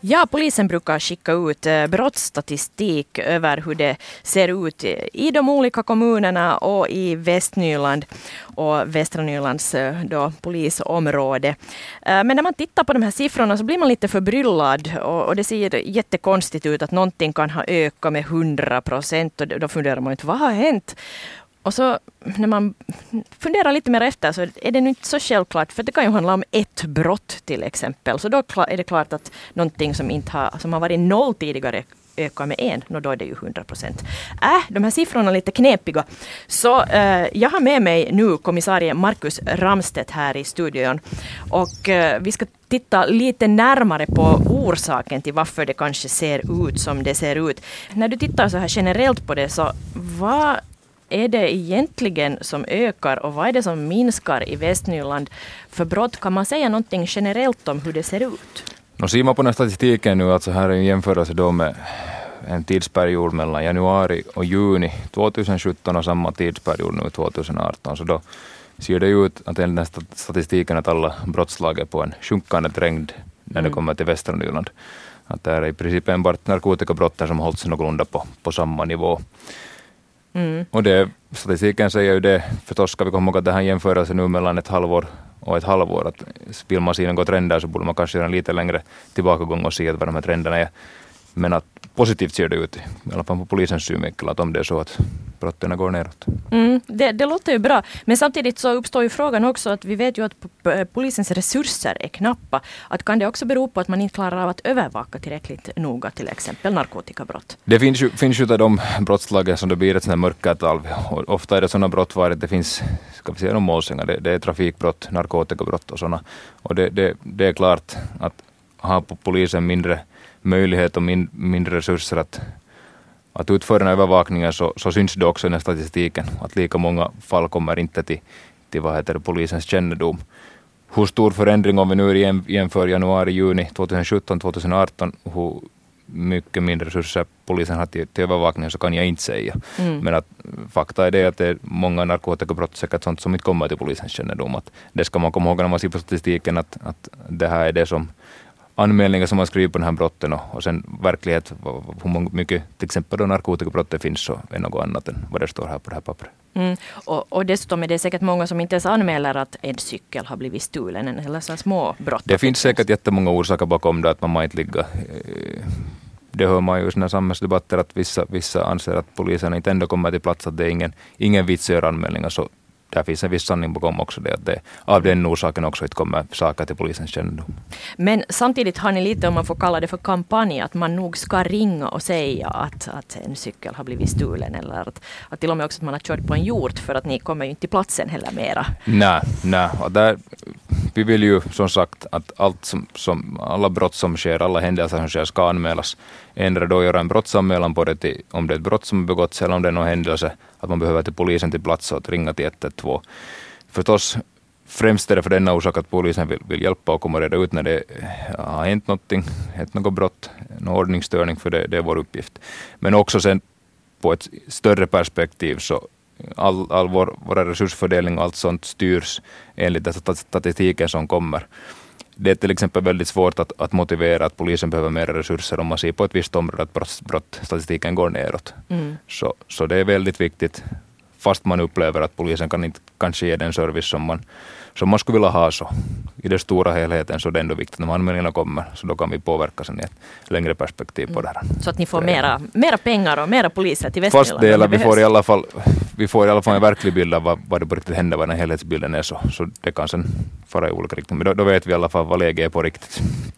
Ja, polisen brukar skicka ut eh, brottsstatistik över hur det ser ut i de olika kommunerna och i Västnyland och Västra Nylands eh, då, polisområde. Eh, men när man tittar på de här siffrorna så blir man lite förbryllad och, det ser jättekonstigt ut att någonting kan ha ökat med 100 procent och då funderar man inte vad har hänt? Och så när man funderar lite mer efter så är det nu inte så självklart, för det kan ju handla om ett brott till exempel. Så då är det klart att någonting som, inte har, som har varit noll tidigare ökar med en, då är det ju 100 procent. Äh, de här siffrorna är lite knepiga. Så eh, jag har med mig nu kommissarie Markus Ramstedt här i studion. Och eh, vi ska titta lite närmare på orsaken till varför det kanske ser ut som det ser ut. När du tittar så här generellt på det, så vad är det egentligen som ökar och vad är det som minskar i Västnyland för brott? Kan man säga någonting generellt om hur det ser ut? No, ser man på den statistiken nu, alltså här är en jämförelse då med en tidsperiod mellan januari och juni 2017 och samma tidsperiod nu 2018, så då ser det ut att enligt den statistiken att alla brottslag är på en sjunkande trend när det mm. kommer till västra Nyland. Att det är i princip enbart narkotikabrotten som hållits någorlunda på, på samma nivå. Mm. Och det, statistiken säger ju det, förstås ska vi komma ihåg att det här jämförelsen nu mellan ett halvår och ett halvår, att vill man se något trender så borde man kanske göra en lite längre tillbakagång och se vad de här trenderna är. Men att positivt ser det ut, i alla fall på polisens synvinkel, att om det är så att brotten går neråt. Mm, det, det, låter ju bra. Men samtidigt så uppstår ju frågan också att vi vet ju att polisens resurser är knappa. Att kan det också bero på att man inte klarar av att övervaka tillräckligt noga till exempel narkotikabrott? Det finns ju, finns ju av de brottslagen som det blir ett här mörkertal. Ofta är det sådana brott var det finns, ska vi säga de målsägande, det, det är trafikbrott, narkotikabrott och sådana. Och det, det, det är klart att ha på polisen mindre möjlighet och min, mindre resurser att, att utföra den övervakningen så, så syns det också i den statistiken att lika många fall kommer inte till, till vad heter det, polisens kännedom. Hur stor förändring om vi nu jämför januari, juni 2017, 2018, hur mycket mindre resurser polisen har till, till övervakningen så kan jag inte säga. Mm. Men att fakta är det att det är många narkotikabrott säkert sånt som inte kommer till polisens kännedom. Att det ska man komma ihåg när man ser på statistiken att, att det här är det som anmälningar som man skriver på den här brotten och, och sen verklighet, hur mycket till exempel då narkotikabrott det finns så är något annat än vad det står här på det här pappret. Mm. Och, och dessutom är det säkert många som inte ens anmäler att en cykel har blivit stulen eller så små brott. Det finns säkert jättemånga orsaker bakom det att man inte ligga eh, det hör man ju i sådana samhällsdebatter att vissa, vissa anser att polisen inte ändå kommer till plats, att det är ingen, ingen vits att göra anmälningar. Så där finns en viss sanning bakom också det, att det av den orsaken också inte kommer saker till polisens kännedom. Men samtidigt har ni lite, om man får kalla det för kampanj, att man nog ska ringa och säga att, att en cykel har blivit stulen eller att, att till och med också att man har kört på en hjort för att ni kommer ju inte till platsen heller mera. Nej, nej. Och där, vi vill ju som sagt att allt som, som, alla brott som sker, alla händelser som sker ska anmälas. Ändra då göra en brottsanmälan på det till, om det är ett brott som begåtts eller om det är någon händelse, att man behöver till polisen till plats och att ringa till 112. Förstås främst är det för denna orsak att polisen vill, vill hjälpa och komma reda ut när det har hänt någonting, hänt något brott, någon ordningsstörning, för det, det är vår uppgift. Men också sen på ett större perspektiv så all, all vår, vår resursfördelning och allt sånt styrs enligt den statistiken som kommer. Det är till exempel väldigt svårt att, att motivera att polisen behöver mer resurser om man ser på ett visst område att brott, brottsstatistiken går neråt. Mm. Så, så det är väldigt viktigt, fast man upplever att polisen kan inte kanske ge den service som man som man skulle vilja ha så i den stora helheten så är det ändå viktigt när anmälningarna kommer så då kan vi påverka sen i ett längre perspektiv på det här. Mm. Så att ni får mera, mera pengar och mera poliser till? Fast del, vi får, i alla fall, vi får i alla fall en verklig bild av vad, vad det på riktigt händer, vad den helhetsbilden är så, så det kan sen fara i olika riktningar. Men då, då vet vi i alla fall vad läget är på riktigt.